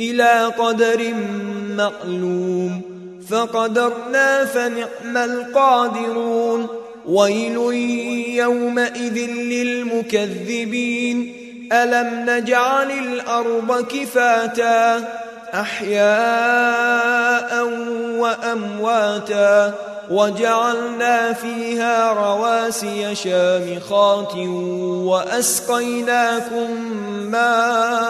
إلى قدر معلوم فقدرنا فنعم القادرون ويل يومئذ للمكذبين ألم نجعل الأرض كفاتا أحياء وأمواتا وجعلنا فيها رواسي شامخات وأسقيناكم ماء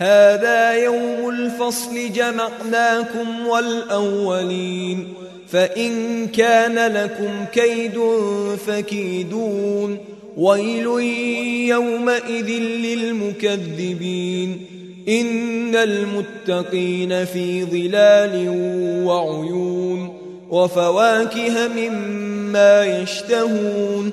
هذا يوم الفصل جمعناكم والأولين فإن كان لكم كيد فكيدون. ويل يومئذ للمكذبين. إن المتقين في ظلال وعيون وفواكه مما يشتهون.